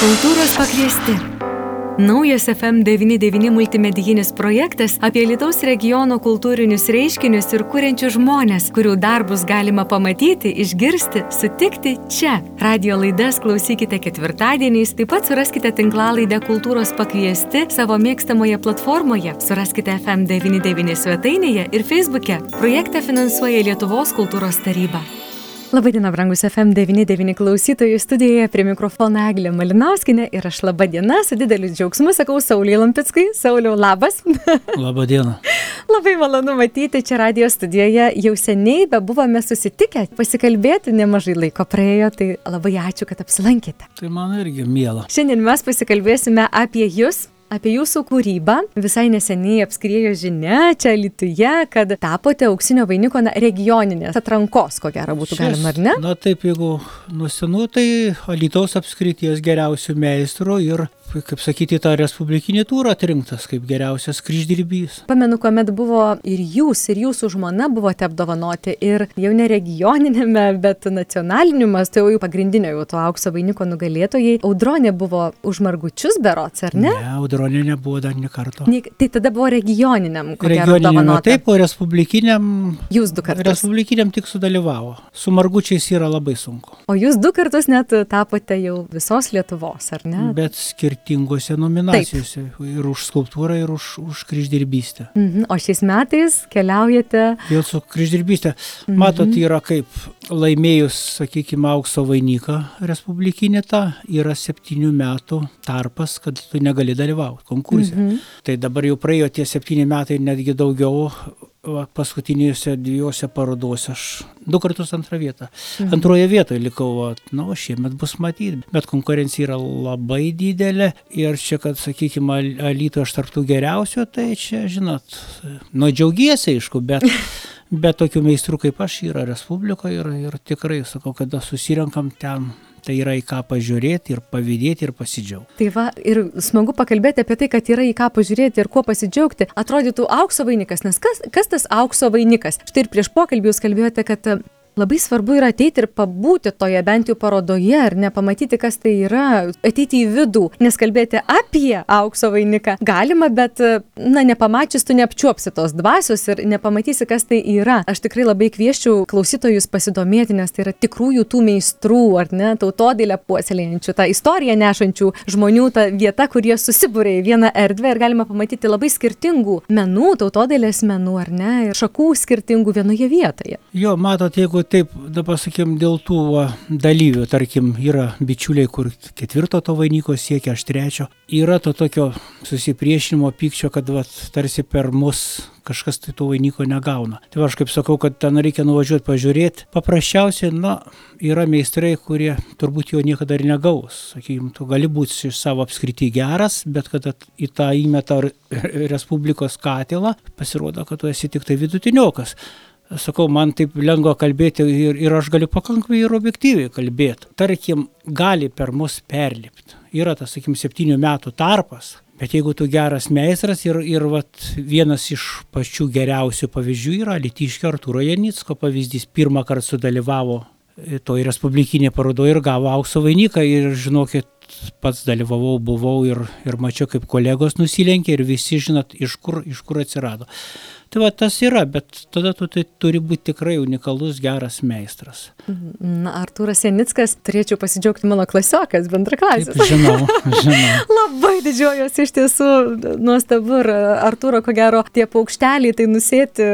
Kultūros pakviesti. Naujas FM99 multimedijinis projektas apie Lietuvos regiono kultūrinius reiškinius ir kuriančius žmonės, kurių darbus galima pamatyti, išgirsti, sutikti čia. Radio laidas klausykite ketvirtadieniais, taip pat suraskite tinklalaidę Kultūros pakviesti savo mėgstamoje platformoje, suraskite FM99 svetainėje ir Facebook'e. Projektą finansuoja Lietuvos kultūros taryba. Labadiena, brangus FM99 klausytojų studijoje prie mikrofono Eglė Malinauskinė ir aš laba diena, su dideliu džiaugsmu sakau Sauliai Lampickai. Sauliau, labas. Labadiena. Labai malonu matyti čia radio studijoje. Jau seniai be buvome susitikę, pasikalbėti nemažai laiko praėjo, tai labai ačiū, kad apsilankėte. Tai man irgi mėla. Šiandien mes pasikalbėsime apie jūs, apie jūsų kūrybą. Visai neseniai apskriejo žinia čia Lietuvoje, kad tapote auksinio vainiko na, regioninės atrankos, ko gero būtų galima, ar ne? Na taip, jeigu nusenu, tai Alytaus apskrities geriausių meistrų ir, kaip sakyti, tą respublikinį turą atrinktas kaip geriausias kryždirbys. Pamenu, kuomet buvo ir jūs, ir jūsų žmona buvote apdovanoti ir jau ne regioninėme, bet nacionaliniu mastu, tai jau pagrindinio jau to aukso vainiko nugalėtojai. Audronė buvo už margučius berots, ar ne? Ne, audronė nebuvo dar ne karto. Ne, tai tada buvo regioniniam, gero, Regioniniam, taip, o respublikiniam. Jūs du kartus. Respublikiniam tik sudalyvavo. Su margučiais yra labai sunku. O jūs du kartus net tapote jau visos Lietuvos, ar ne? Bet skirtingose nominacijose. Ir už skulptūrą, ir už, už kryždirbystę. Mhm. O šiais metais keliaujate. Vėl su kryždirbystė. Mhm. Matot, yra kaip laimėjus, sakykime, aukso vainiką respublikinį tą, yra septynių metų tarpas, kad tu negali dalyvauti konkurse. Mhm. Tai dabar jau praėjo tie septyni metai, netgi daugiau. Va, paskutinėse dviejose parodose aš du kartus antrą vietą. Mhm. Antroje vietoje likau, va, nu, šiemet bus matyti, bet konkurencija yra labai didelė ir čia, kad, sakykime, Alytų aš tarptų geriausių, tai čia, žinot, nu, džiaugiesi, aišku, bet Bet tokių meistrų kaip aš yra Respublikoje ir, ir tikrai, sakau, kada susirenkam ten, tai yra į ką pažiūrėti ir pavydėti ir pasidžiaugti. Tai va, ir smagu pakalbėti apie tai, kad yra į ką pažiūrėti ir kuo pasidžiaugti. Atrodytų aukso vainikas, nes kas, kas tas aukso vainikas? Štai ir prieš pokalbį jūs kalbėjote, kad labai svarbu yra ateiti ir pabūti toje bent jau parodoje, ar ne, pamatyti, kas tai yra, ateiti į vidų, nes kalbėti apie aukso vainiką galima, bet, na, nepamačius tu neapčiuopsi tos dvasios ir nepamatysi, kas tai yra. Aš tikrai labai kvieščiau klausytojus pasidomėti, nes tai yra tikrųjų tų meistrų, ar ne, tautodėlę puoselėjančių, tą istoriją nešančių žmonių, ta vieta, kur jie susibūrė į vieną erdvę ir galima pamatyti labai skirtingų menų, tautodėlės menų, ar ne, ir šakų skirtingų vienoje vietoje. Jo, matot, jeigu taip, dabar sakym, dėl tų va, dalyvių, tarkim, yra bičiuliai, kur ketvirto to vainiko siekia, aš trečio, yra to tokio susipriešinimo pykčio, kad va, tarsi per mus kažkas tai to vainiko negauna. Tai va, aš kaip sakau, kad ten reikia nuvažiuoti pažiūrėti. Paprasčiausiai, na, yra meistrai, kurie turbūt jo niekada ir negaus. Sakykime, tu gali būti iš savo apskritai geras, bet kad at- į tą įmetą Respublikos katilą, pasirodo, kad tu esi tik tai vidutiniokas. Sakau, man taip lengva kalbėti ir, ir aš galiu pakankamai ir objektyviai kalbėti. Tarkim, gali per mus perlipti. Yra tas, sakykim, septynių metų tarpas. Bet jeigu tu geras meistras ir, ir vat, vienas iš pačių geriausių pavyzdžių yra Litiškio Arturo Janicko pavyzdys, pirmą kartą sudalyvavo e, toj respublikinėje parodoje ir gavo aukso vainiką ir žinokit, pats dalyvavau, buvau ir, ir mačiau, kaip kolegos nusilenkė ir visi žinot, iš kur, iš kur atsirado. Tai va tas yra, bet tada tu tai turi būti tikrai unikalus, geras meistras. Na, Artūras Janickas, turėčiau pasidžiaugti mano klasiokas, bendraklasis. Taip, žinau, žinau. Labai didžiuojuosi iš tiesų, nuostabu ir Artūro, ko gero, tie paukšteliai tai nusėti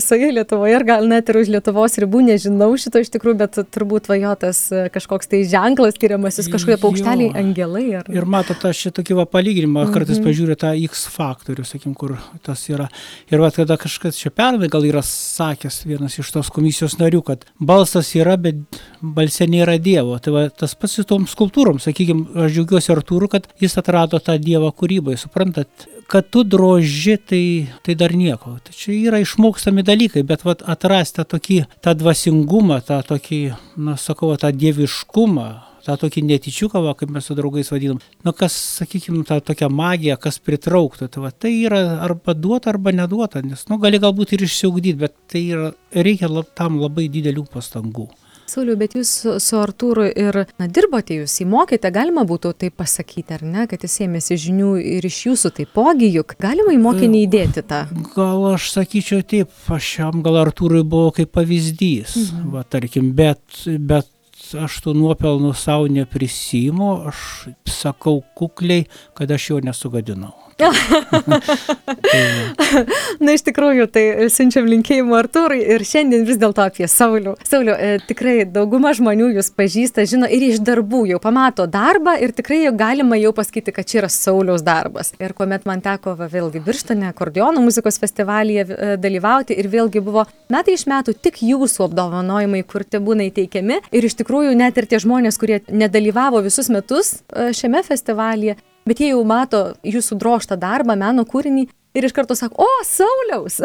visoje Lietuvoje ir gal net ir už Lietuvos ribų, nežinau šito iš tikrųjų, bet turbūt vajotas kažkoks tai ženklas skiriamasis, kažkokie paukšteliai, Jo. angelai. Ar... Ir matot, aš čia tokį va palyginimą, kartais pažiūriu tą X faktorių, sakykim, kur tas yra. Ir va, kada kažkas čia pernai gal yra sakęs vienas iš tos komisijos narių, kad balsas yra, bet balse nėra Dievo. Tai va, tas pats su tom skulptūrom, sakykim, aš džiaugiuosi Artūru, kad jis atrado tą Dievą kūrybai, suprantat. Kad tu droži, tai, tai dar nieko. Tai čia yra išmokstami dalykai, bet vat, atrasti tą tokį, tą dvasingumą, tą tokį, na, sakau, tą dieviškumą, tą tokį netyčiuką, va, kaip mes su draugais vadinam, nu kas, sakykime, tą tokią magiją, kas pritrauktų, tai, va, tai yra arba duota, arba neduota, nes, nu, gali galbūt ir išsiugdyti, bet tai yra, reikia lab, tam labai didelių pastangų. Sauliu, bet jūs su, Artūru ir na, dirbote, jūs įmokėte, galima būtų tai pasakyti, ar ne, kad jis ėmėsi žinių ir iš jūsų taipogi, juk galima į mokinį įdėti tą. Gal aš sakyčiau taip, aš jam gal Artūrui buvo kaip pavyzdys, mhm. va tarkim, bet, bet aš tų nuopelnų savo neprisimu, aš sakau kukliai, kad aš jo nesugadinau. Na, iš tikrųjų, tai siunčiam linkėjimų Artūrai ir šiandien vis dėlto apie Saulių. Saulių, e, tikrai dauguma žmonių jūs pažįsta, žino ir iš darbų jau pamato darbą ir tikrai galima jau pasakyti, kad čia yra Sauliaus darbas. Ir kuomet man teko va, vėlgi Birštone, akordionų muzikos festivalyje e, dalyvauti ir vėlgi buvo metai iš metų tik jūsų apdovanojimai, kur te būna įteikiami. Ir iš tikrųjų net ir tie žmonės, kurie nedalyvavo visus metus e, šiame festivalyje, bet jie jau mato jūsų droštą darbą, meno kūrinį ir iš karto sako, o, Sauliaus.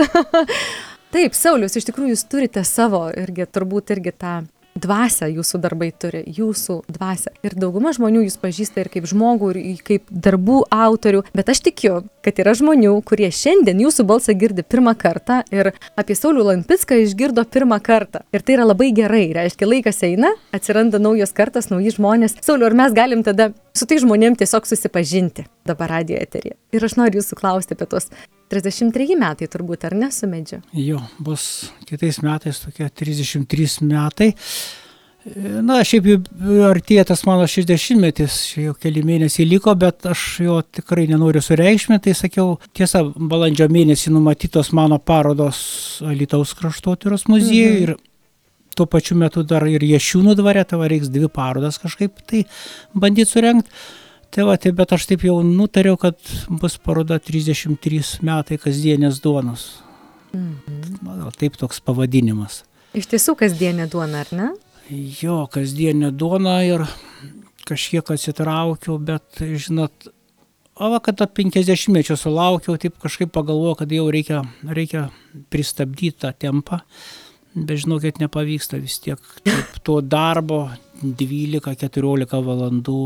Taip, Saulius, iš tikrųjų jūs turite savo irgi, turbūt irgi tą dvasę jūsų darbai turi, jūsų dvasę. Ir dauguma žmonių jūs pažįsta ir kaip žmogų, ir kaip darbų autorių, bet aš tikiu, kad yra žmonių, kurie šiandien jūsų balsą girdi pirmą kartą ir apie Saulių Lampicką išgirdo pirmą kartą. Ir tai yra labai gerai, reiškia, laikas eina, atsiranda naujos kartas, nauji žmonės. Sauliu, ar mes galim tada su tai žmonėm tiesiog susipažinti dabar radio eterija? Ir aš noriu jūsų klausti apie tos 33 metai turbūt, ar ne su medžiu? Jo, bus kitais metais tokie 33 metai. Na, šiaip jau artėja tas mano 60-metis, jau keli mėnesiai liko, bet aš jo tikrai nenoriu sureikšminti, tai sakiau, tiesa, balandžio mėnesį numatytos mano parodos Alitaus kraštotyros muziejui mhm. ir tuo pačiu metu dar ir Ješiūnų dvare, tavo reiks dvi parodas kažkaip tai bandyti surenkti. Tai va, tai bet aš taip jau nutariau, kad bus paroda 33 metai kasdienės duonos. Mhm. Gal taip toks pavadinimas. Iš tiesų kasdienė duona, ar ne? Jo, kasdienė duona ir kažkiek atsitraukiau, bet žinot, o va, kada 50 mečio sulaukiau, taip kažkaip pagalvojau, kad jau reikia, reikia pristabdyti tą tempą. Bet žinokit, nepavyksta vis tiek taip, to darbo 12-14 valandų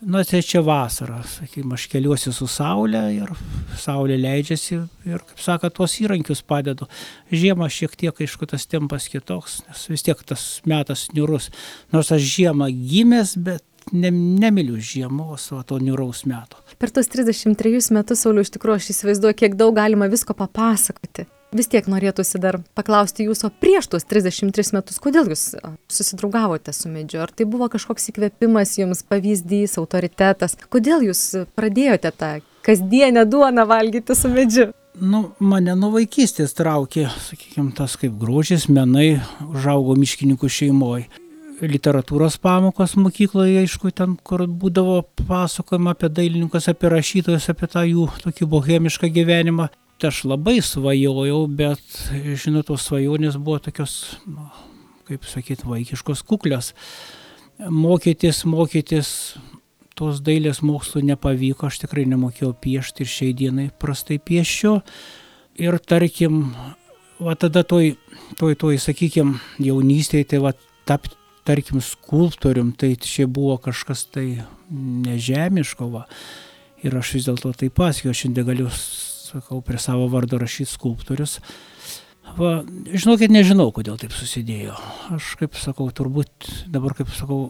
Na, tai čia vasara, sakykime, aš keliuosi su saulė ir saulė leidžiasi ir, kaip sako, tuos įrankius padedu. Žiemą šiek tiek, aišku, tas tempas kitoks, nes vis tiek tas metas niurus. Nors aš žiemą gimęs, bet ne, nemiliu žiemos, o to niuraus meto. Per tos 33 metus, Sauliu, iš tikrųjų, aš įsivaizduoju, kiek daug galima visko papasakoti vis tiek norėtųsi dar paklausti jūsų prieš tuos 33 metus, kodėl jūs susidraugavote su medžiu? Ar tai buvo kažkoks įkvėpimas jums, pavyzdys, autoritetas? Kodėl jūs pradėjote tą kasdienę duoną valgyti su medžiu? Nu, mane nuo vaikystės traukė, sakykime, tas kaip grožis, menai, užaugo miškininkų šeimoje. Literatūros pamokos mokykloje, aišku, ten, kur būdavo pasakojama apie dailininkus, apie rašytojus, apie tą jų tokį bohemišką gyvenimą aš labai svajojau, bet, žinot, tos svajonės buvo tokios, nu, kaip sakyti, vaikiškos kuklios. Mokytis, mokytis tos dailės mokslo nepavyko, aš tikrai nemokėjau piešti ir šiai dienai prastai pieščiau. Ir tarkim, va tada toj, toj, toj sakykim, jaunystėje, tai va tapti, tarkim, skulptorium, tai čia buvo kažkas tai nežemiško, va. Ir aš vis dėlto tai pasakiau, šiandien galiu sakau, prie savo vardo rašyti skulptorius. Va, žinokit, nežinau, kodėl taip susidėjo. Aš kaip sakau, turbūt dabar kaip sakau,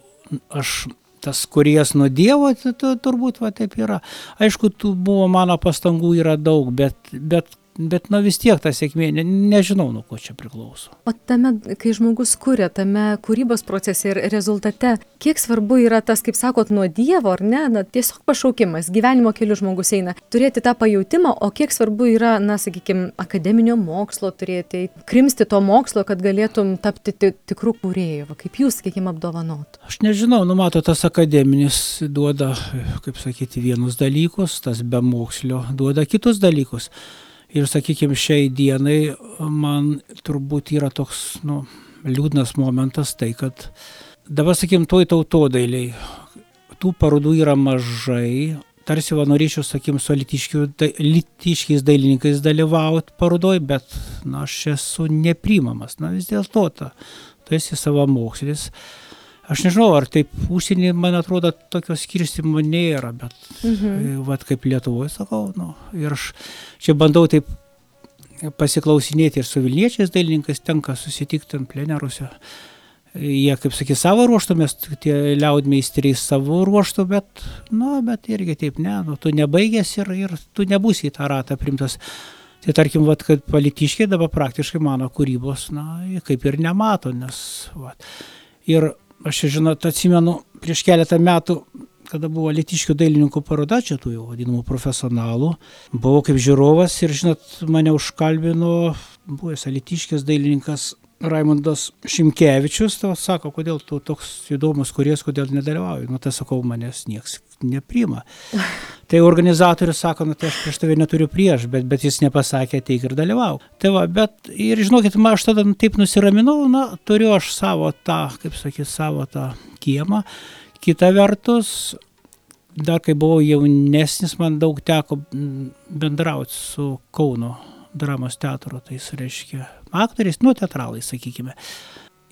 aš tas kurijas nuo Dievo, tai, turbūt va taip yra. Aišku, tų buvo mano pastangų yra daug, bet, bet bet na vis tiek ta sėkmė, ne, nežinau, nuo ko čia priklauso. O tame, kai žmogus kuria, tame kūrybos procese ir rezultate, kiek svarbu yra tas, kaip sakot, nuo Dievo, ar ne, na, tiesiog pašaukimas, gyvenimo keliu žmogus eina, turėti tą pajūtimą, o kiek svarbu yra, na, sakykime, akademinio mokslo turėti, krimsti to mokslo, kad galėtum tapti tikrų kūrėjų, kaip jūs, sakykime, apdovanot. Aš nežinau, numato tas akademinis duoda, kaip sakyti, vienus dalykus, tas be mokslo duoda kitus dalykus. Ir sakykime, šiai dienai man turbūt yra toks nu, liūdnas momentas tai, kad dabar, sakykime, toj tautodailiai tų parodų yra mažai. Tarsi va norėčiau, sakykim, su litiškiais dailininkais dalyvauti parodoj, bet na, aš esu neprimamas. Na vis dėlto, tu esi savamokslis. Aš nežinau, ar taip užsienį, man atrodo, tokio skirstimo nėra, bet, mhm. vad kaip Lietuvoje sakau, nu, ir aš čia bandau taip pasiklausinėti ir su Vilniečiais dailininkais, tenka susitikti ant pleneruose. Jie, kaip sakė, savo ruoštų, mes tie liaudmeisteriai savo ruoštų, bet, na, bet irgi taip, ne, nu, tu nebaigęs ir, ir tu nebūsi į tą ratą primtas. Tai tarkim, vat, kad politiškiai dabar praktiškai mano kūrybos, na, kaip ir nemato, nes, vat. Ir aš, žinot, atsimenu, prieš keletą metų, kada buvo Lietiškių dailininkų paroda, čia tų jau vadinamų profesionalų, buvau kaip žiūrovas ir, žinot, mane užkalbino buvęs Lietiškis dailininkas Raimondas Šimkevičius, tau sako, kodėl tu toks įdomus kuries, kodėl nedalyvauji. Nu, tai sakau, manęs nieks neprima. Tai organizatorius sako, nu, tai aš prieš tave neturiu prieš, bet, bet jis nepasakė, ateik ir dalyvau. Tai va, bet ir žinokit, man aš tada taip nusiraminau, na, turiu aš savo tą, kaip sakyt, savo tą kiemą. Kita vertus, dar kai buvau jaunesnis, man daug teko bendrauti su Kauno dramos teatro, tai reiškia aktoriais, nu, teatralais, sakykime.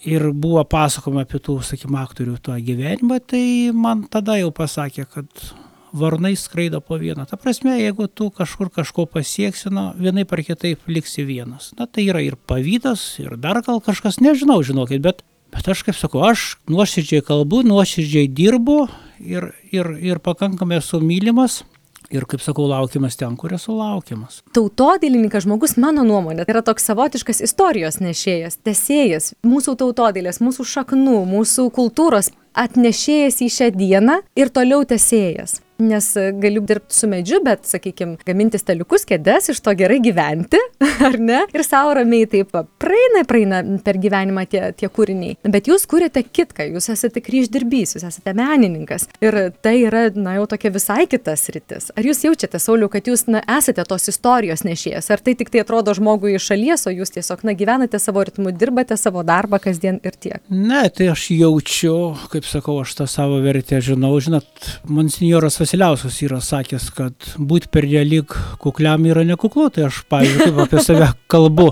Ir buvo pasakoma apie tų, sakykime, aktorių tą gyvenimą, tai man tada jau pasakė, kad varnai skraido po vieną. Ta prasme, jeigu tu kažkur kažko pasieksi, nu, vienai par kitaip liksi vienas. Na, tai yra ir pavydas, ir dar gal kažkas, nežinau, žinokit, bet, bet aš kaip sakau, aš nuoširdžiai kalbu, nuoširdžiai dirbu ir, ir, ir pakankamai esu mylimas. Ir kaip sakau, laukiamas ten, kur esu laukiamas. Tautodėlininkas žmogus, mano nuomonė, yra toks savotiškas istorijos nešėjas, tesėjas, mūsų tautodėlės, mūsų šaknų, mūsų kultūros atnešėjas į šią dieną ir toliau tesėjas nes galiu dirbti su medžiu, bet, sakykime, gaminti staliukus, kėdes, iš to gerai gyventi, ar ne? Ir savo ramiai taip praeina, praeina per gyvenimą tie, tie kūriniai. Bet jūs kūrėte kitką, jūs esate kryždirbys, jūs esate menininkas. Ir tai yra, na, jau tokia visai kitas rytis. Ar jūs jaučiate, Sauliu, kad jūs, na, esate tos istorijos nešėjas? Ar tai tik tai atrodo žmogui iš šalies, o jūs tiesiog, na, gyvenate savo ritmu, dirbate savo darbą kasdien ir tiek? Ne, tai aš jaučiu, kaip sakau, aš tą savo vertę žinau. Žinot, monsinjoras Vasiliauskas yra sakęs, kad būti pernelyg kukliam yra nekuklu, tai aš, pavyzdžiui, kaip apie save kalbu,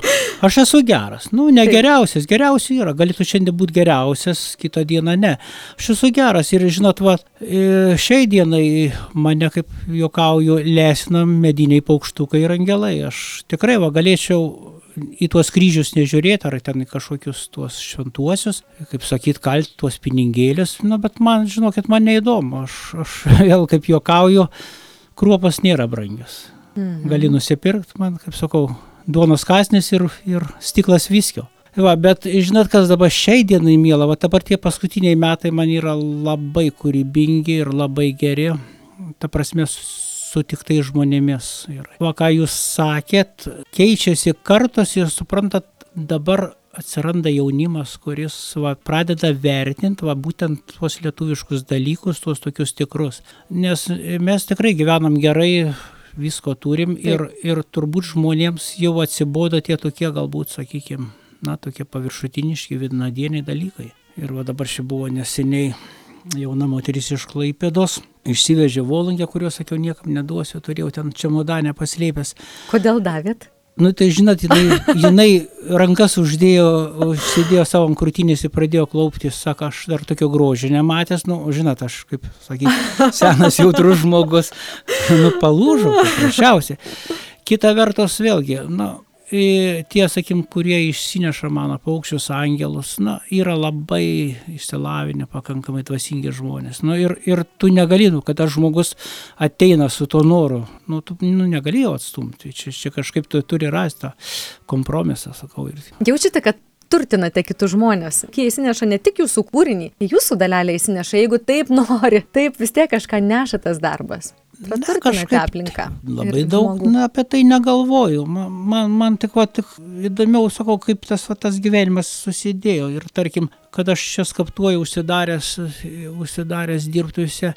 aš esu geras. Nu, ne geriausias, geriausiai yra, galėtų šiandien būti geriausias, kitą dieną ne. Aš esu geras ir, žinot, va, šiai dienai mane, kaip juokauju, lesina mediniai paukštukai ir angelai. Aš tikrai va, galėčiau į tuos kryžius nežiūrėti, ar ten kažkokius tuos šventuosius, kaip sakyt, kalti tuos pinigėlius, nu, bet man, žinokit, man neįdomu, aš, aš vėl kaip juokauju, kruopas nėra brangios. Mhm. Gali nusipirkti, man, kaip sakau, duonos kasnis ir, ir stiklas viskio. Va, bet žinot, kas dabar šiai dienai mėla, va dabar tie paskutiniai metai man yra labai kūrybingi ir labai geri. Ta prasme, su tiktai žmonėmis. Ir va, ką jūs sakėt, keičiasi kartos ir suprantat, dabar atsiranda jaunimas, kuris va, pradeda vertinti va, būtent tuos lietuviškus dalykus, tuos tokius tikrus. Nes mes tikrai gyvenam gerai, visko turim ir, ir turbūt žmonėms jau atsibodo tie tokie galbūt, sakykime, na, tokie paviršutiniški vidnadieniai dalykai. Ir va dabar čia buvo neseniai jauna moteris iš Klaipėdos, išsivežė volungę, kurios sakiau, niekam neduosiu, turėjau ten čemodanę paslėpęs. Kodėl davėt? Nu tai žinot, jinai, jinai rankas uždėjo, užsidėjo savo krūtinės ir pradėjo klauptis, sako, aš dar tokio grožio nematęs, nu, žinot, aš kaip, sakyt, senas jautrus žmogus, nu, palūžau, paprasčiausiai. Kita vertus, vėlgi, nu, tie, sakim, kurie išsineša mano paukščius, angelus, na, yra labai išsilavinę, pakankamai dvasingi žmonės. Nu, ir, ir tu negali, nu, kada žmogus ateina su to noru, nu, tu nu, negali jo atstumti. Čia, čia kažkaip tu turi rasti tą kompromisą, sakau. Jaučiate, kad turtinate kitus žmonės. Jie įsineša ne tik jūsų kūrinį, jūsų dalelę įsineša, jeigu taip nori, taip vis tiek kažką neša tas darbas. Praturtinate aplinką. Labai daug na, apie tai negalvoju. Man, man, man tik, va, tik įdomiau, sakau, kaip tas, va, tas gyvenimas susidėjo. Ir tarkim, kad aš čia skaptuoju užsidaręs, užsidaręs dirbtuvėse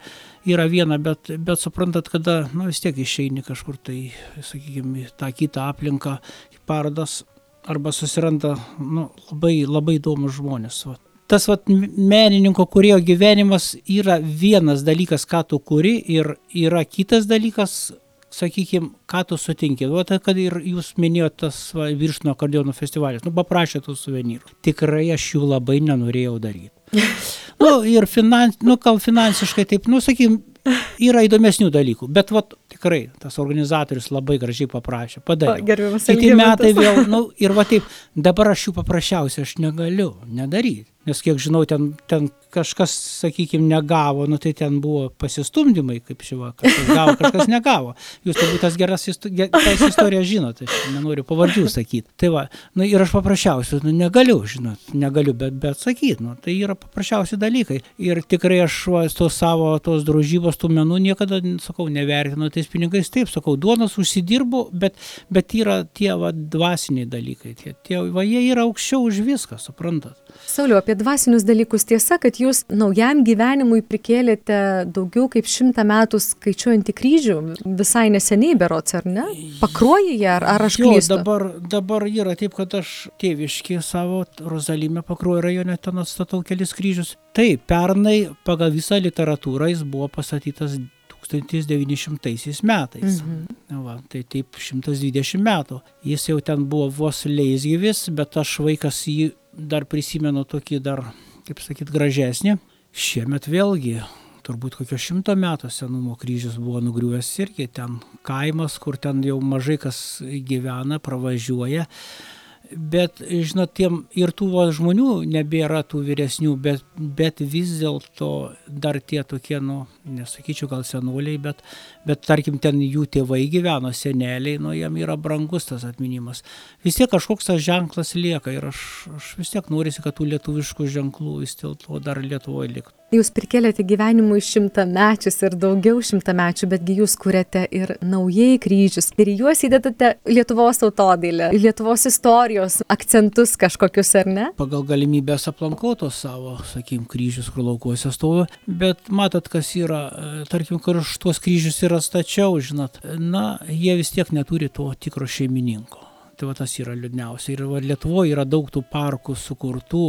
yra viena, bet, bet suprantat, kada nu, vis tiek išeini kažkur tai, sakykime, tą kitą aplinką, parodas arba susiranda nu, labai, labai įdomus žmonės. Va tas vat menininko kūrėjo gyvenimas yra vienas dalykas, ką tu kuri ir yra kitas dalykas, sakykime, ką tu sutinki. O tai, kad ir jūs minėjote tas va, viršno akordeonų festivalis, nu, paprašė tų suvenyrų. Tikrai aš jų labai nenorėjau daryti. nu, ir finans, nu, finansiškai taip, nu, sakykime, yra įdomesnių dalykų, bet vat, tikrai tas organizatorius labai gražiai paprašė, padarė. Gerbiamas Kiti metai vėl, nu, ir va taip, dabar aš jų paprasčiausiai aš negaliu nedaryti nes kiek žinau, ten, ten kažkas, sakykime, negavo, nu tai ten buvo pasistumdymai, kaip šiuo, kažkas gavo, kažkas negavo. Jūs turbūt tas geras tas istorijas žinote, aš nenoriu pavardžių sakyti. Tai va, nu ir aš paprasčiausiai, nu negaliu, žinot, negaliu, bet, bet sakyti, nu tai yra paprasčiausi dalykai. Ir tikrai aš va, tos savo, tos drožybos, tų menų niekada, sakau, nevertinu tais pinigais, taip, sakau, duonos užsidirbu, bet, bet yra tie va, dvasiniai dalykai, tie, tie, va, jie yra aukščiau už viską, suprantat. Sauliu, apie dvasinius dalykus tiesa, kad jūs naujam gyvenimui prikėlėte daugiau kaip šimtą metų skaičiuojantį kryžių, visai neseniai berots, ar ne? Pakruojyje, ar, ar aš klystu? Dabar, dabar yra taip, kad aš tėviški savo Rozalimę Pakruojo rajone ten atstatau kelis kryžius. Taip, pernai pagal visą literatūrą jis buvo pastatytas 1900 metais. Mhm. Va, tai taip 120 metų. Jis jau ten buvo vos leisgyvis, bet aš vaikas jį dar prisimenu tokį dar kaip sakyt, gražesnė. Šiemet vėlgi, turbūt kokio šimto metų senumo kryžius buvo nugriuvęs irgi ten kaimas, kur ten jau mažai kas gyvena, pravažiuoja bet žinot tiem ir tų žmonių nebėra tų vyresnių bet bet vis dėlto dar tie tokie nu nesakyčiau gal senoliai bet bet tarkim ten jų tėvai gyveno seneliai nu jiem yra brangus tas atminimas. Vis tiek kažkoks tas ženklas lieka ir aš aš vis tiek norisi kad tų lietuviškų ženklų vis dėlto dar lietuvoj liktų Jūs prikeliate gyvenimui šimtamečius ir daugiau šimtamečių, betgi jūs kuriate ir naujai kryžius. Ir juos įdedate Lietuvos tautodailę, Lietuvos istorijos akcentus kažkokius, ar ne? Pagal galimybės aplankau tos savo, sakykim, kryžius, kur laukuose stovi. Bet matot, kas yra, e, tarkim, kur aš tuos kryžius ir atstačiau, žinot, na, jie vis tiek neturi to tikro šeimininko. Tai va tas yra liūdniausia. Ir va, Lietuvoje yra daug tų parkų sukurtų,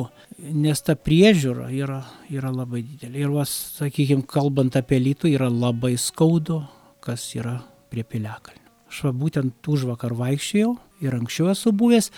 nes ta priežiūra yra, yra labai didelė. Ir va, sakykime, kalbant apie lytų, yra labai skaudu, kas yra prie piliakalnių. Aš va būtent už vakar vaikščiojau ir anksčiau esu buvęs,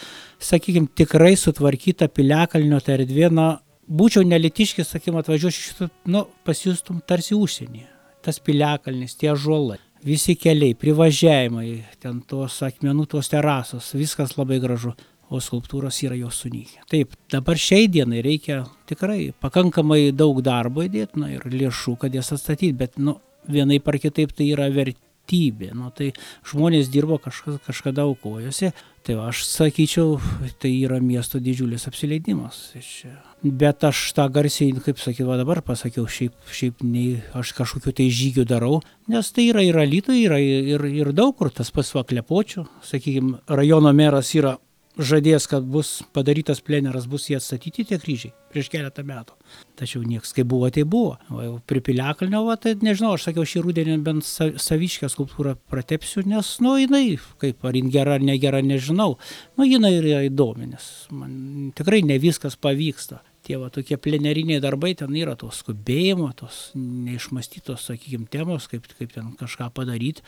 sakykime, tikrai sutvarkyta piliakalnio ta erdvė, na, būčiau nelitiškis, sakykime, atvažiuočiau, nu, pasijustum tarsi užsienyje. Tas piliakalnis, tie žuolai visi keliai, privažiavimai, ten tos akmenų, tos terasos, viskas labai gražu, o skulptūros yra jos sunykę. Taip, dabar šiai dienai reikia tikrai pakankamai daug darbo įdėti, na ir lėšų, kad jas atstatyti, bet, nu, vienai par kitaip tai yra vertybė, nu, tai žmonės dirbo kažkas, kažkada aukojosi, tai va, aš sakyčiau, tai yra miesto didžiulis apsileidimas. Tai čia bet aš tą garsiai, kaip sakiau, va dabar pasakiau, šiaip, šiaip nei aš kažkokiu tai žygiu darau, nes tai yra ir alytų, yra ir, ir daug kur tas pats vaklepočių, sakykime, rajono meras yra žadėjęs, kad bus padarytas pleneras, bus jie atstatyti tie kryžiai prieš keletą metų. Tačiau nieks, kaip buvo, tai buvo. O jau pripiliakalnio, va, tai nežinau, aš sakiau, šį rudenį bent saviškę skulptūrą pratepsiu, nes, nu, jinai, kaip ar jin gera ar negera, nežinau, nu, jinai yra įdomi, nes man tikrai ne viskas pavyksta tie va tokie pleneriniai darbai, ten yra to skubėjimo, tos neišmastytos, sakykime, temos, kaip, kaip ten kažką padaryti.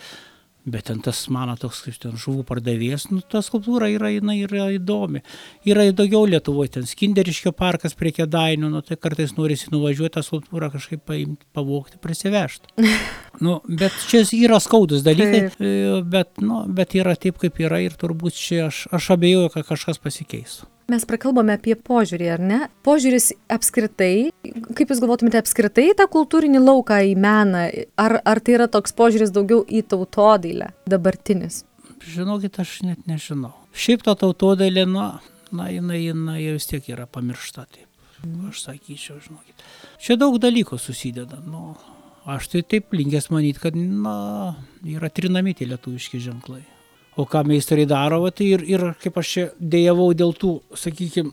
Bet ten tas mano toks, kaip ten žuvų pardavėjas, nu, ta skulptūra yra, jinai yra įdomi. Yra daugiau Lietuvoje, ten Skinderiškio parkas prie Kedainių, nu, tai kartais norisi nuvažiuoti tą skulptūrą kažkaip paimti, pavokti, prisivežti. nu, bet čia yra skaudus dalykai. E, bet, nu, bet yra taip, kaip yra ir turbūt čia aš, aš abejoju, kad kažkas pasikeistų. Mes prakalbame apie požiūrį, ar ne? Požiūris apskritai, kaip Jūs galvotumėte apskritai tą kultūrinį lauką į meną, ar, ar tai yra toks požiūris daugiau į tautodailę dabartinis? Žinokit, aš net nežinau. Šiaip ta tautodailė, na, na jinai, jinai vis tiek yra pamiršta, taip. Aš sakyčiau, žinokit. Čia daug dalykų susideda. Nu, aš tai taip linkęs manyti, kad, na, yra trinami tie lietuviški ženklai o ką meistrai daro, va, tai ir, ir kaip aš čia dėjavau dėl tų, sakykime,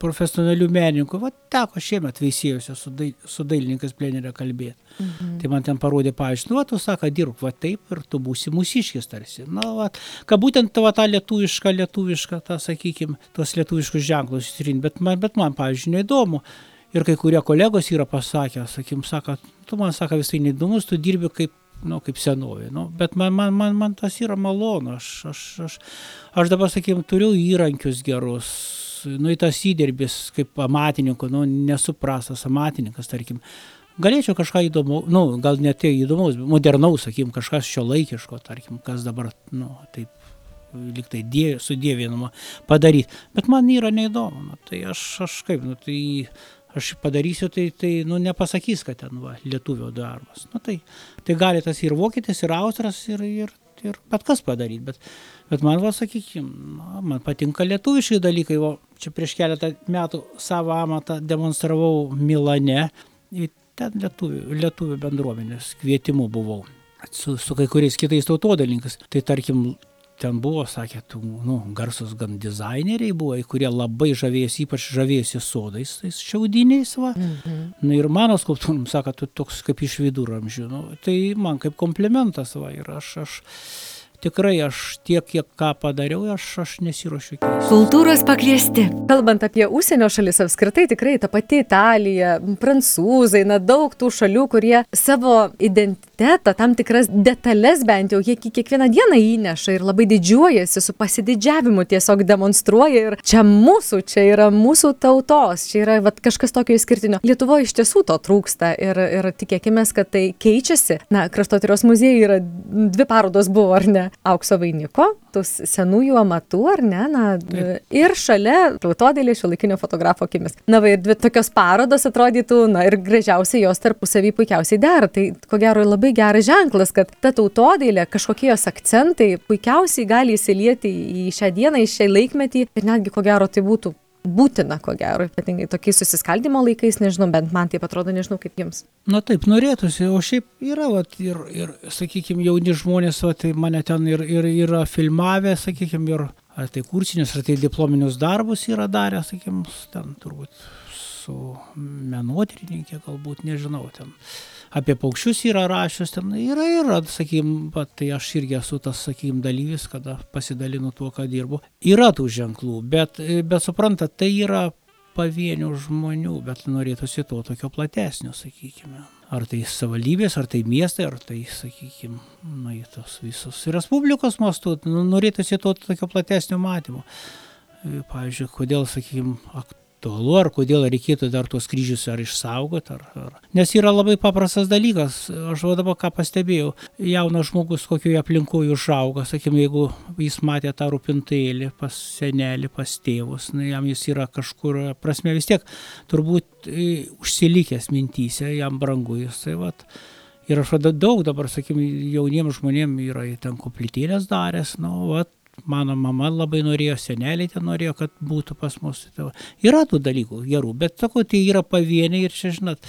profesionalių menininkų, va teko šiemet veisėjose su, dail, su dailininkas plenerė kalbėti. Mhm. Tai man ten parodė paaiškinti, nu, va, tu sako, dirbk, va taip ir tu būsi mūsiškis tarsi. Na, va, kad būtent va, tą lietuvišką, lietuvišką, tą, sakykime, tos lietuviškus ženklus įsirinti, bet man, bet man, pavyzdžiui, neįdomu. Ir kai kurie kolegos yra pasakę, sakykim, sako, tu man sako visai neįdomus, tu dirbi kaip nu, kaip senovė. Nu, bet man, man, man, man tas yra malonu. Aš, aš, aš, aš dabar, sakykime, turiu įrankius gerus. Nu, į tas įdirbis kaip amatininko, nu, nesuprastas amatininkas, tarkim. Galėčiau kažką įdomu, nu, gal net tai įdomaus, modernaus, sakykim, kažkas šio laikiško, tarkim, kas dabar, nu, taip liktai die, sudėvinama padaryti. Bet man yra neįdomu, nu, tai aš, aš kaip, nu, tai aš padarysiu, tai, tai nu, nepasakys, kad ten va, lietuvio darbas. Nu, tai, tai gali tas ir vokietis, ir austras, ir, ir, ir bet kas padaryti. Bet, bet man, va, sakykime, man patinka lietuviški dalykai. O čia prieš keletą metų savo amatą demonstravau Milane. Ten lietuvių, lietuvių bendruomenės kvietimu buvau su, su kai kuriais kitais tautodalinkais. Tai tarkim, ten buvo, sakė, tų, nu, garsus gan dizaineriai buvo, kurie labai žavėjosi, ypač žavėjosi sodais, tais šiaudiniais, va. Mhm. Na ir mano skulptūram, sako, tu toks kaip iš viduramžių. Nu, tai man kaip komplimentas, va, ir aš, aš tikrai aš tiek, kiek ką padariau, aš, aš nesiuošiu. Kultūros pakviesti. Kalbant apie užsienio šalis apskritai, tikrai ta pati Italija, prancūzai, na daug tų šalių, kurie savo identitetą, tam tikras detalės bent jau, jie kiekvieną dieną įneša ir labai didžiuojasi, su pasididžiavimu tiesiog demonstruoja ir čia mūsų, čia yra mūsų tautos, čia yra vat, kažkas tokio išskirtinio. Lietuvoje iš tiesų to trūksta ir, ir tikėkime, kad tai keičiasi. Na, kraštotyros muziejai yra dvi parodos buvo, ar ne? Aukso vainiko, tų senųjų amatų, ar ne, na, ir šalia tautodėlė šiuolaikinio fotografo akimis. Na, va, ir dvi tokios parodos atrodytų, na, ir gražiausiai jos tarpusavį puikiausiai dera. Tai, ko gero, labai geras ženklas, kad ta tautodėlė, kažkokie jos akcentai puikiausiai gali įsilieti į šią dieną, į šią laikmetį ir netgi, ko gero, tai būtų būtina, ko gero, ypatingai tokiais susiskaldimo laikais, nežinau, bent man taip atrodo, nežinau kaip jums. Na taip, norėtųsi, o šiaip yra, vat, ir, ir sakykime, jauni žmonės, vat, tai mane ten ir, ir yra filmavę, sakykime, ir ar tai kursinius, ar tai diplominius darbus yra darę, sakykime, ten turbūt su menotyrininkė, galbūt, nežinau, ten apie paukščius yra rašęs, ten yra, yra, sakykim, pat, tai aš irgi esu tas, sakykim, dalyvis, kada pasidalinu tuo, ką dirbu. Yra tų ženklų, bet, bet suprantat, tai yra pavienių žmonių, bet norėtųsi to tokio platesnio, sakykime. Ar tai savivaldybės, ar tai miestai, ar tai, sakykime, na, tos visos Respublikos mastu, nu, norėtųsi to tokio platesnio matymo. Pavyzdžiui, kodėl, sakykime, aktualu, ar kodėl reikėtų dar tuos kryžius ar išsaugoti. Ar, ar. Nes yra labai paprastas dalykas, aš va dabar ką pastebėjau, jaunas žmogus kokioje aplinkoje užauga, sakykim, jeigu jis matė tą rūpintėlį pas senelį, pas tėvus, na, jam jis yra kažkur, prasme vis tiek turbūt e, užsilikęs mintyse, jam brangu jis. Tai, vat, Ir aš daug dabar, sakykime, jauniems žmonėms yra ten koplytėlės daręs, nu, vat, mano mama labai norėjo, seneliai ten norėjo, kad būtų pas mus. Tai yra tų dalykų gerų, bet sakau, tai yra pavieniai ir čia, žinot,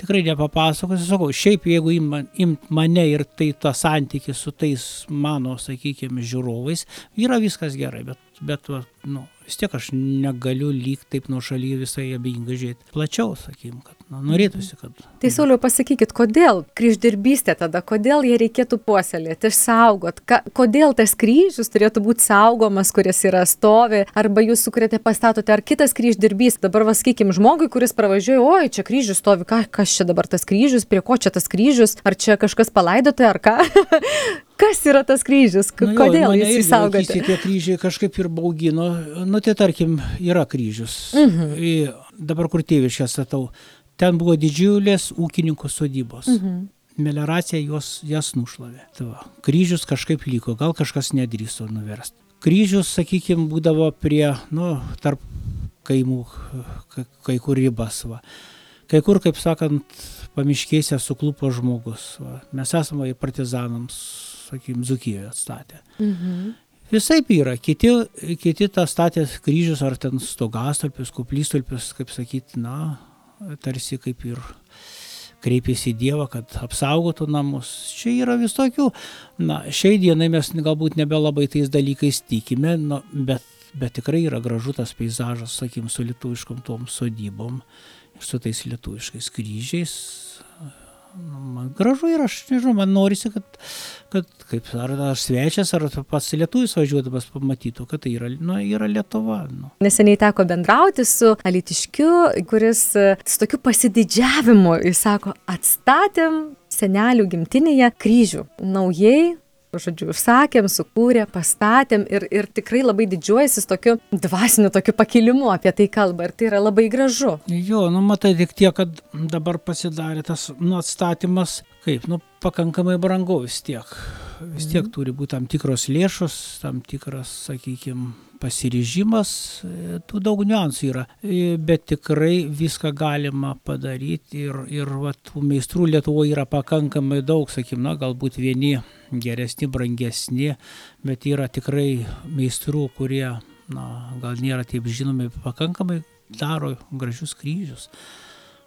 tikrai nepapasakosiu, sakau, šiaip jeigu imt im mane ir tai tą santykį su tais mano, sakykime, žiūrovais, yra viskas gerai, bet, bet va, nu, vis tiek aš negaliu lyg taip nuo šaly visai abejingai žiūrėti. Plačiau, sakykim, kad nu, norėtųsi, kad. Tai Sauliau, pasakykit, kodėl kryždirbystė tada, kodėl ją reikėtų puoselėti, išsaugot, ka, kodėl tas kryžius turėtų būti saugomas, kuris yra stovi, arba jūs sukuriate, pastatote, ar kitas kryždirbys, dabar vasakykim žmogui, kuris pravažiuoja, oi, čia kryžius stovi, ką, kas čia dabar tas kryžius, prie ko čia tas kryžius, ar čia kažkas palaidote, ar ką. kas yra tas kryžius, nu, kodėl jo, jūs jį saugote? Tie kryžiai kažkaip ir baugino, nu tai tarkim, yra kryžius. Mhm. Dabar kur tėviškę statau, ten buvo didžiulės ūkininkų sodybos. Mhm. Melioracija juos, jas nušlavė. Tava. Kryžius kažkaip liko, gal kažkas nedrįso nuversti. Kryžius, sakykime, būdavo prie, nu, tarp kaimų, kai kur ribas. Va. Kai kur, kaip sakant, pamiškėse suklupo žmogus. Va. Mes esame į partizanams sakykime, Zukijoje atstatė. Mhm. Visai yra, kiti, kiti tą statė kryžius ar ten stogastolpius, kuplystolpius, kaip sakyti, na, tarsi kaip ir kreipėsi į Dievą, kad apsaugotų namus. Čia yra visokių, na, šiai dienai mes galbūt nebelabai tais dalykais tikime, na, bet, bet tikrai yra gražu tas peizažas, sakykim, su lietuviškom tom sodybom ir su tais lietuviškais kryžiais nu, man gražu ir aš nežinau, man norisi, kad, kad kaip ar, ar svečias, ar pats lietuvis važiuodamas pamatytų, kad tai yra, nu, yra Lietuva. Nu. Neseniai teko bendrauti su Alitiškiu, kuris su tokiu pasididžiavimu, jis sako, atstatėm senelių gimtinėje kryžių. Naujai žodžiu, užsakėm, sukūrė, pastatėm ir, ir tikrai labai didžiuojasis tokiu dvasiniu, tokiu pakilimu apie tai kalba ir tai yra labai gražu. Jo, nu matai tik tiek, kad dabar pasidarė tas nu, atstatymas, kaip, nu, pakankamai brangu vis tiek. vis tiek mhm. turi būti tam tikros lėšos, tam tikras, sakykime, pasiryžimas, e, tų daug niuansų yra, e, bet tikrai viską galima padaryti ir, ir va, tų meistrų Lietuvoje yra pakankamai daug, sakykime, na, galbūt vieni geresni, brangesni, bet yra tikrai meistrų, kurie, na, gal nėra taip žinomi, pakankamai daro gražius kryžius.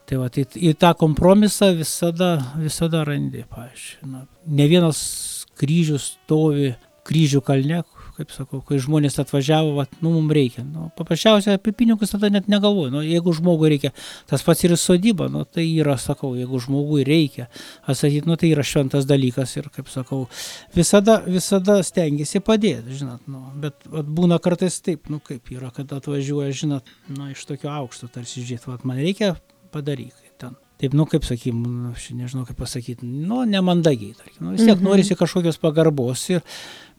Tai va, tai į tą kompromisą visada, visada randi, paaiškina. Ne vienas kryžius stovi kryžių kalne, kaip sakau, kai žmonės atvažiavo, va, nu, mums reikia. Nu, paprasčiausiai apie pinigus tada net negalvoju. Nu, jeigu žmogui reikia, tas pats ir sodyba, nu, tai yra, sakau, jeigu žmogui reikia, atsakyti, nu, tai yra šventas dalykas ir, kaip sakau, visada, visada stengiasi padėti, žinot, nu, bet at, būna kartais taip, nu, kaip yra, kad atvažiuoja, žinot, nu, iš tokio aukšto tarsi žiūrėti, va, man reikia padaryk ten. Taip, nu kaip sakykim, nu, aš nežinau kaip pasakyti, nu nemandagiai, tarkim, nu, vis tiek mm -hmm. norisi kažkokios pagarbos ir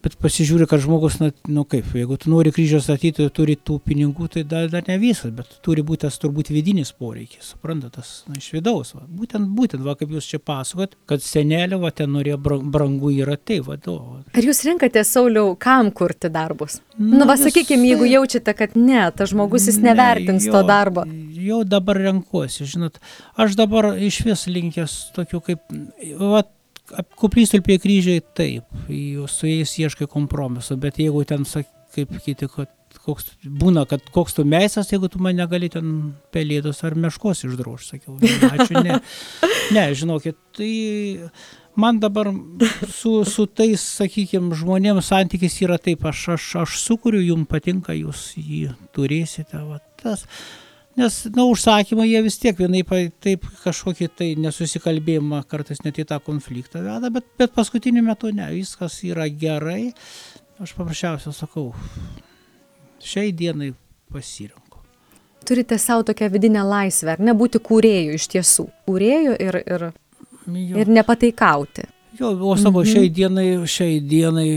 bet pasižiūri, kad žmogus, na, nu kaip, jeigu tu nori kryžių statyti, turi tų pinigų, tai dar, dar ne visas, bet turi būti tas turbūt vidinis poreikis, suprantate, tas na, iš vidaus. Va. Būtent, būtent, va, kaip jūs čia pasakot, kad senelio, va, ten norėjo brangu yra tai, va, do. Ar jūs renkate, Sauliau, kam kurti darbus? Na, nu, va, sakykime, jeigu jaučiate, kad ne, tas žmogus jis nevertins ne, jo, to darbo. Jau dabar renkuosi, žinot, aš dabar iš vis linkęs tokių kaip, va, koplytstulpiai kryžiai taip, su jais ieškai kompromiso, bet jeigu ten, kaip kiti, kad koks, būna, kad koks tu meisas, jeigu tu mane gali ten pelėdos ar meškos išdroš, sakiau, ačiū, ne. Ne, žinokit, tai man dabar su, su tais, sakykime, žmonėms santykis yra taip, aš, aš, aš sukuriu, jums patinka, jūs jį turėsite, va, tas Nes, na, užsakymai jie vis tiek vienaip taip kažkokį tai nesusikalbėjimą, kartais net į tą konfliktą veda, bet, bet paskutiniu metu ne, viskas yra gerai. Aš paprasčiausiai sakau, šiai dienai pasirinku. Turite savo tokią vidinę laisvę, ar nebūti kūrėjų iš tiesų. Kūrėjų ir, ir, jo. ir nepataikauti. Jo, o savo mhm. šiai dienai, šiai dienai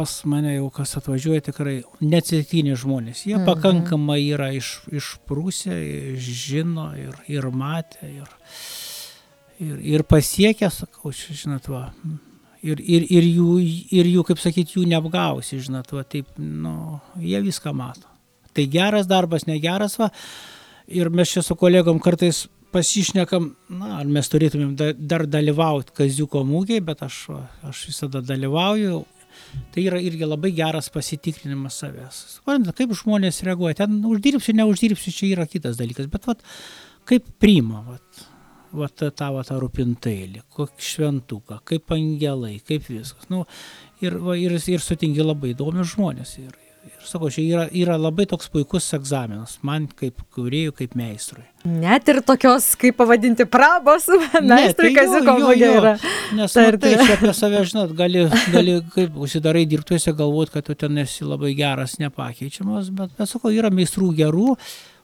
pas mane jau kas atvažiuoja tikrai neatsitiktiniai žmonės. Jie mhm. pakankamai yra iš, išprūsę, žino ir, ir matė, ir, ir, ir pasiekę, sakau, žinot, va. Ir, ir, ir, jų, ir jų, kaip sakyti, jų neapgausi, žinot, va, taip, nu, jie viską mato. Tai geras darbas, negeras, va. Ir mes čia su kolegom kartais pasišnekam, na, ar mes turėtumėm da, dar dalyvauti kaziuko mūgiai, bet aš, aš visada dalyvauju, Tai yra irgi labai geras pasitikrinimas savęs. Suprantate, kaip žmonės reaguoja. Ten uždirbsiu, neuždirbsiu, čia yra kitas dalykas. Bet vat, kaip priima vat, vat, tą, vat, tą rūpintailį, kokį šventuką, kaip angelai, kaip viskas. Nu, ir, va, ir, ir sutingi labai įdomius žmonės. Ir, Ir sakau, čia yra, yra labai toks puikus egzaminas, man kaip kūrėjų, kaip meistrui. Net ir tokios, kaip pavadinti, prabos, tai kas jau kovoje yra. Nes tai, tai čia apie save, žinot, gali, gali kaip užsidarai dirbtuose galvoti, kad tu ten esi labai geras, nepakeičiamas, bet, bet sakau, yra meistrų gerų,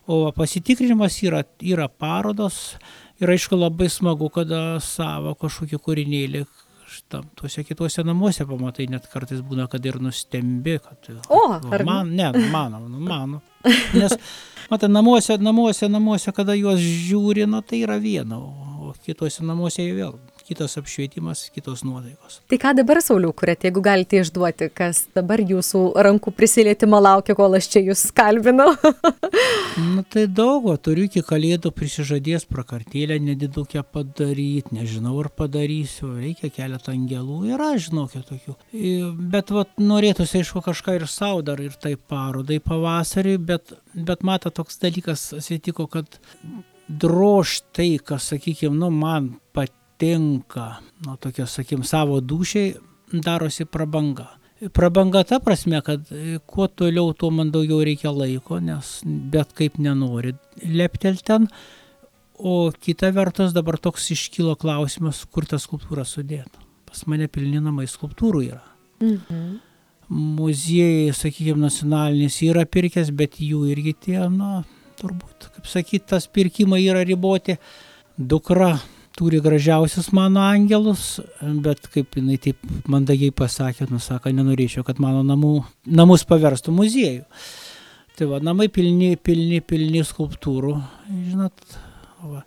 o pasitikrinimas yra, yra parodos. Ir aišku, labai smagu, kada savo kažkokį kūrinėlį tam tuose kituose namuose pamatai, net kartais būna, kad ir nustembi, kad... O, ar man, ne, mano, nu, mano. Nes, matai, namuose, namuose, namuose, kada juos žiūri, nu, tai yra viena, o kituose namuose jau vėl kitas apšvietimas, kitos nuotaikos. Tai ką dabar Sauliau kuriate, jeigu galite išduoti, kas dabar jūsų rankų prisilietimo laukia, kol aš čia jūs kalbinau? Na tai daug, turiu iki kalėdų prisižadės prakartėlę nedidukę padaryti, nežinau ar padarysiu, reikia keletą angelų, yra, žinokit, tokių. Bet vat, norėtųsi, aišku, kažką ir savo dar ir tai parodai pavasarį, bet, bet mato toks dalykas atsitiko, kad drož tai, kas, sakykime, nu, man pat tinka, nu, tokia, sakykim, savo dušiai darosi prabanga. Prabanga ta prasme, kad e, kuo toliau, tuo man daugiau reikia laiko, nes bet kaip nenori leptel ten. O kita vertus dabar toks iškilo klausimas, kur tą skulptūrą sudėti. Pas mane pilni namai skulptūrų yra. Mhm. Muziejai, sakykime, nacionalinis yra pirkęs, bet jų irgi tie, na, turbūt, kaip sakyti, tas pirkimai yra riboti. Dukra turi gražiausius mano angelus, bet kaip jinai taip mandagiai pasakė, nusaka, nenorėčiau, kad mano namų, namus paverstų muziejų. Tai va, namai pilni, pilni, pilni skulptūrų, žinot. Va.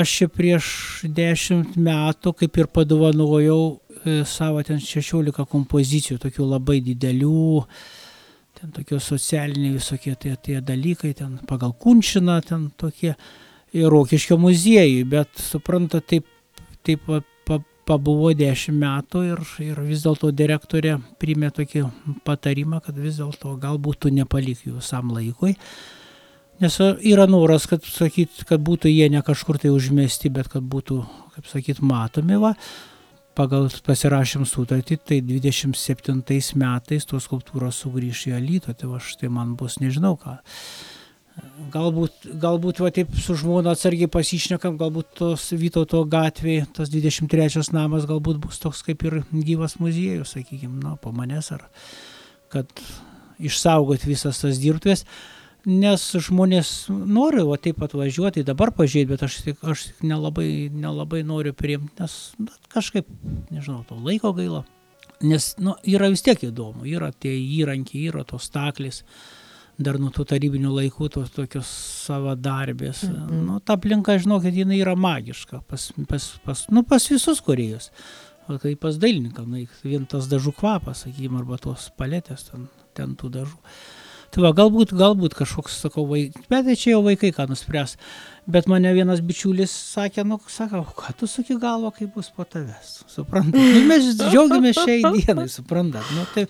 Aš čia prieš dešimt metų kaip ir padovanojau e, savo ten 16 kompozicijų, tokių labai didelių, ten tokie socialiniai visokie tie, tie dalykai, ten pagal kunčiną, ten tokie ir Rokiškio muziejui, bet supranta, taip, taip pa, pabuvo 10 metų ir, ir vis dėlto direktorė primė tokį patarimą, kad vis dėlto galbūt tu nepalik jų visam laikui. Nes yra noras, kad, sakyt, kad būtų jie ne kažkur tai užmesti, bet kad būtų, kaip sakyt, matomi. Va. Pagal pasirašym sutartį, tai 27 metais tos skulptūros sugrįš į Alytą, tai va štai man bus nežinau ką. Galbūt, galbūt va taip su žmona atsargiai pasišnekam, galbūt tos Vytauto gatvėje, tas 23 namas galbūt bus toks kaip ir gyvas muziejus, sakykime, nu, po manęs, ar kad išsaugot visas tas dirbtuvės nes žmonės nori va taip atvažiuoti, dabar pažiūrėti, bet aš, aš nelabai, nelabai noriu priimti, nes na, kažkaip, nežinau, to laiko gaila. Nes nu, yra vis tiek įdomu, yra tie įrankiai, yra tos staklis, dar nuo tų tarybinių laikų, tos tokios savadarbės. Mm -hmm. nu, ta aplinka, žinokit, jinai yra magiška pas, pas, pas, nu, pas visus kuriejus. O kai pas dailininką, nu, vien tas dažų kvapas, sakykime, arba tos paletės, ten, ten tų dažų. Tai va, galbūt, galbūt kažkoks, sakau, vaikai, bet tai čia jau vaikai ką nuspręs. Bet mane vienas bičiulis sakė, nu, sakau, ką tu suki galvo, kai bus po tavęs. Suprantat? Nu, mes džiaugiamės šiai dienai, suprantat? Nu, tai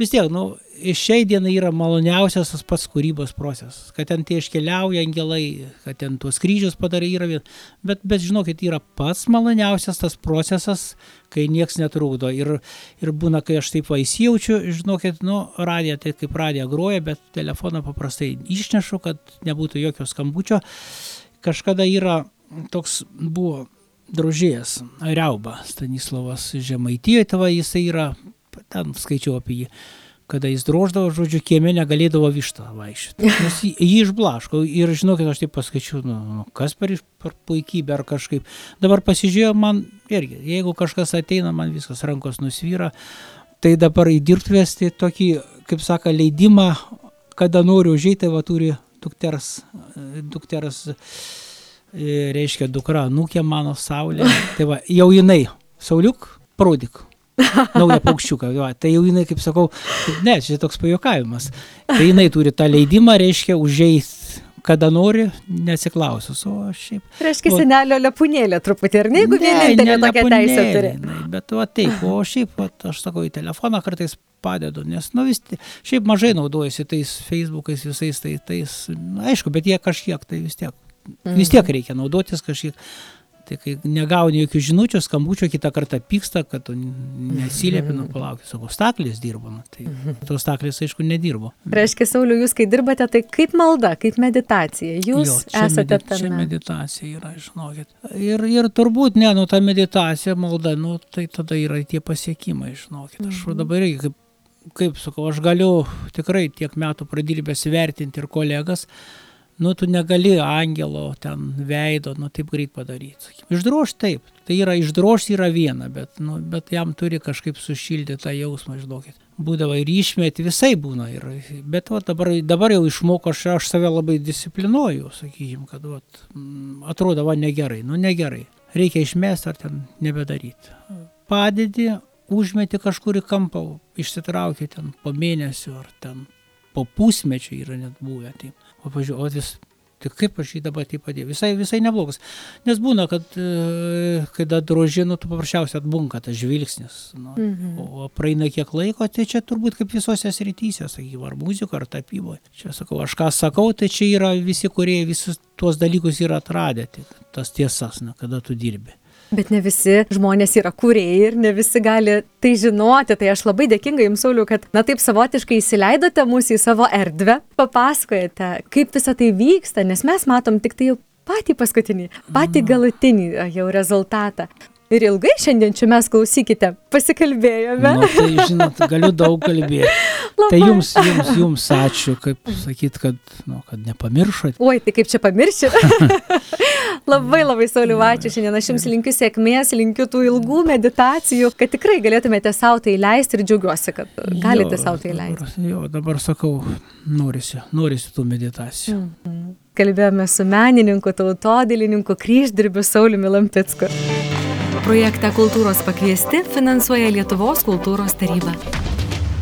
vis tiek, nu, šiai dienai yra maloniausias tas pats kūrybos procesas. Kad ten tie iškeliauja angelai, kad ten tuos kryžius padarai yra vien. Bet, bet žinokit, yra pats maloniausias tas procesas, kai nieks netrukdo. Ir, ir būna, kai aš taip vaisijaučiu, žinokit, nu, radija, tai kaip radija groja, bet telefoną paprastai išnešu, kad nebūtų jokio skambučio. Kažkada yra toks buvo drožėjas, Riauba, Stanislavas Žemaitijoje, tava jisai yra, ten skaičiau apie jį kada jis droždavo, žodžiu, kieme negalėdavo vištą vaikščioti. Nes jį išblaško ir žinokit, aš taip paskaičiu, nu, nu, kas per, per puikybę ar kažkaip. Dabar pasižiūrėjau, man irgi, jeigu kažkas ateina, man viskas rankos nusvyra, tai dabar į dirbtuvės tai tokį, kaip sako, leidimą, kada noriu užėjti, va turi dukters, dukters e, reiškia dukra, nukė mano saulė. Tai va, jau jinai, sauliuk, parodyk naują paukščiuką. Jo, tai jau jinai, kaip sakau, ne, čia toks pajokavimas. Tai jinai turi tą leidimą, reiškia, užėjti kada nori, nesiklausus. O šiaip. Reiškia, senelio lepūnėlė truputį, ar ne, jeigu vienintelė tokia teisė turi. Ne, bet o taip, o šiaip, o, aš sakau, į telefoną kartais padedu, nes, nu vis, šiaip mažai naudojasi tais Facebookais visais, tai tais, nu, aišku, bet jie kažkiek, tai vis tiek, vis tiek mhm. reikia naudotis kažkiek. Tai kai negauni jokių žinučių, skambučio, kitą kartą pyksta, kad tu nesiliepi, nu palauk, savo staklis dirbo, nu, tai tos staklis aišku nedirbo. Reiškia, Sauliu, jūs kai dirbate, tai kaip malda, kaip meditacija, jūs jo, esate medit, tame. Čia meditacija yra, žinokit. Ir, ir turbūt, ne, nu ta meditacija, malda, nu tai tada yra tie pasiekimai, žinokit. Aš mhm. dabar irgi kaip kaip sakau, aš galiu tikrai tiek metų pradirbęs vertinti ir kolegas, nu tu negali angelo ten veido, nu taip greit padaryti. Išdroš taip, tai yra išdroš yra viena, bet, nu, bet jam turi kažkaip sušildyti tą jausmą, žinokit. Būdavo ir išmėti, visai būna. Ir, bet va, dabar, dabar jau išmoko, aš, aš save labai disciplinuoju, sakykim, kad va, mm, atrodo, va negerai, nu negerai. Reikia išmesti ar ten nebedaryti. Padedi, užmeti kažkur į kampą, išsitrauki ten po mėnesio ar ten po pusmečio yra net buvę. Taip. O pažiūrėjau, o vis, tai kaip aš jį dabar taip padėjau, visai, visai neblogas. Nes būna, kad e, kai drožinu, tu paprasčiausiai atbunka tas žvilgsnis. Nu, mhm. O praeina kiek laiko, tai čia turbūt kaip visose srityse, sakykime, ar muziko, ar tapyboje. Čia sakau, aš ką sakau, tai čia yra visi, kurie visus tuos dalykus yra atradę, tai, tas tiesas, na, kada tu dirbi. Bet ne visi žmonės yra kūrėjai ir ne visi gali tai žinoti. Tai aš labai dėkinga Jums, Sauliu, kad, na taip savotiškai įsileidote mūsų į savo erdvę, papasakojate, kaip visa tai vyksta, nes mes matom tik tai jau patį paskutinį, patį galutinį jau rezultatą. Ir ilgai šiandien čia mes klausykite, pasikalbėjome. Nu, tai žinot, galiu daug kalbėti. Tai jums, jums, jums ačiū, kaip sakyt, kad, nu, kad nepamiršot. Oi, tai kaip čia pamiršit? labai labai sauliu, ačiū šiandien. Aš jums linkiu sėkmės, linkiu tų ilgų meditacijų, kad tikrai galėtumėte savo tai leisti ir džiaugiuosi, kad galite savo tai leisti. Jo, dabar sakau, norisi, norisi tų meditacijų. Mm -hmm. Kalbėjome su menininku, tautodilininku, kryždirbiu Sauliumi Lampicku. Projektą Kultūros pakviesti finansuoja Lietuvos kultūros taryba.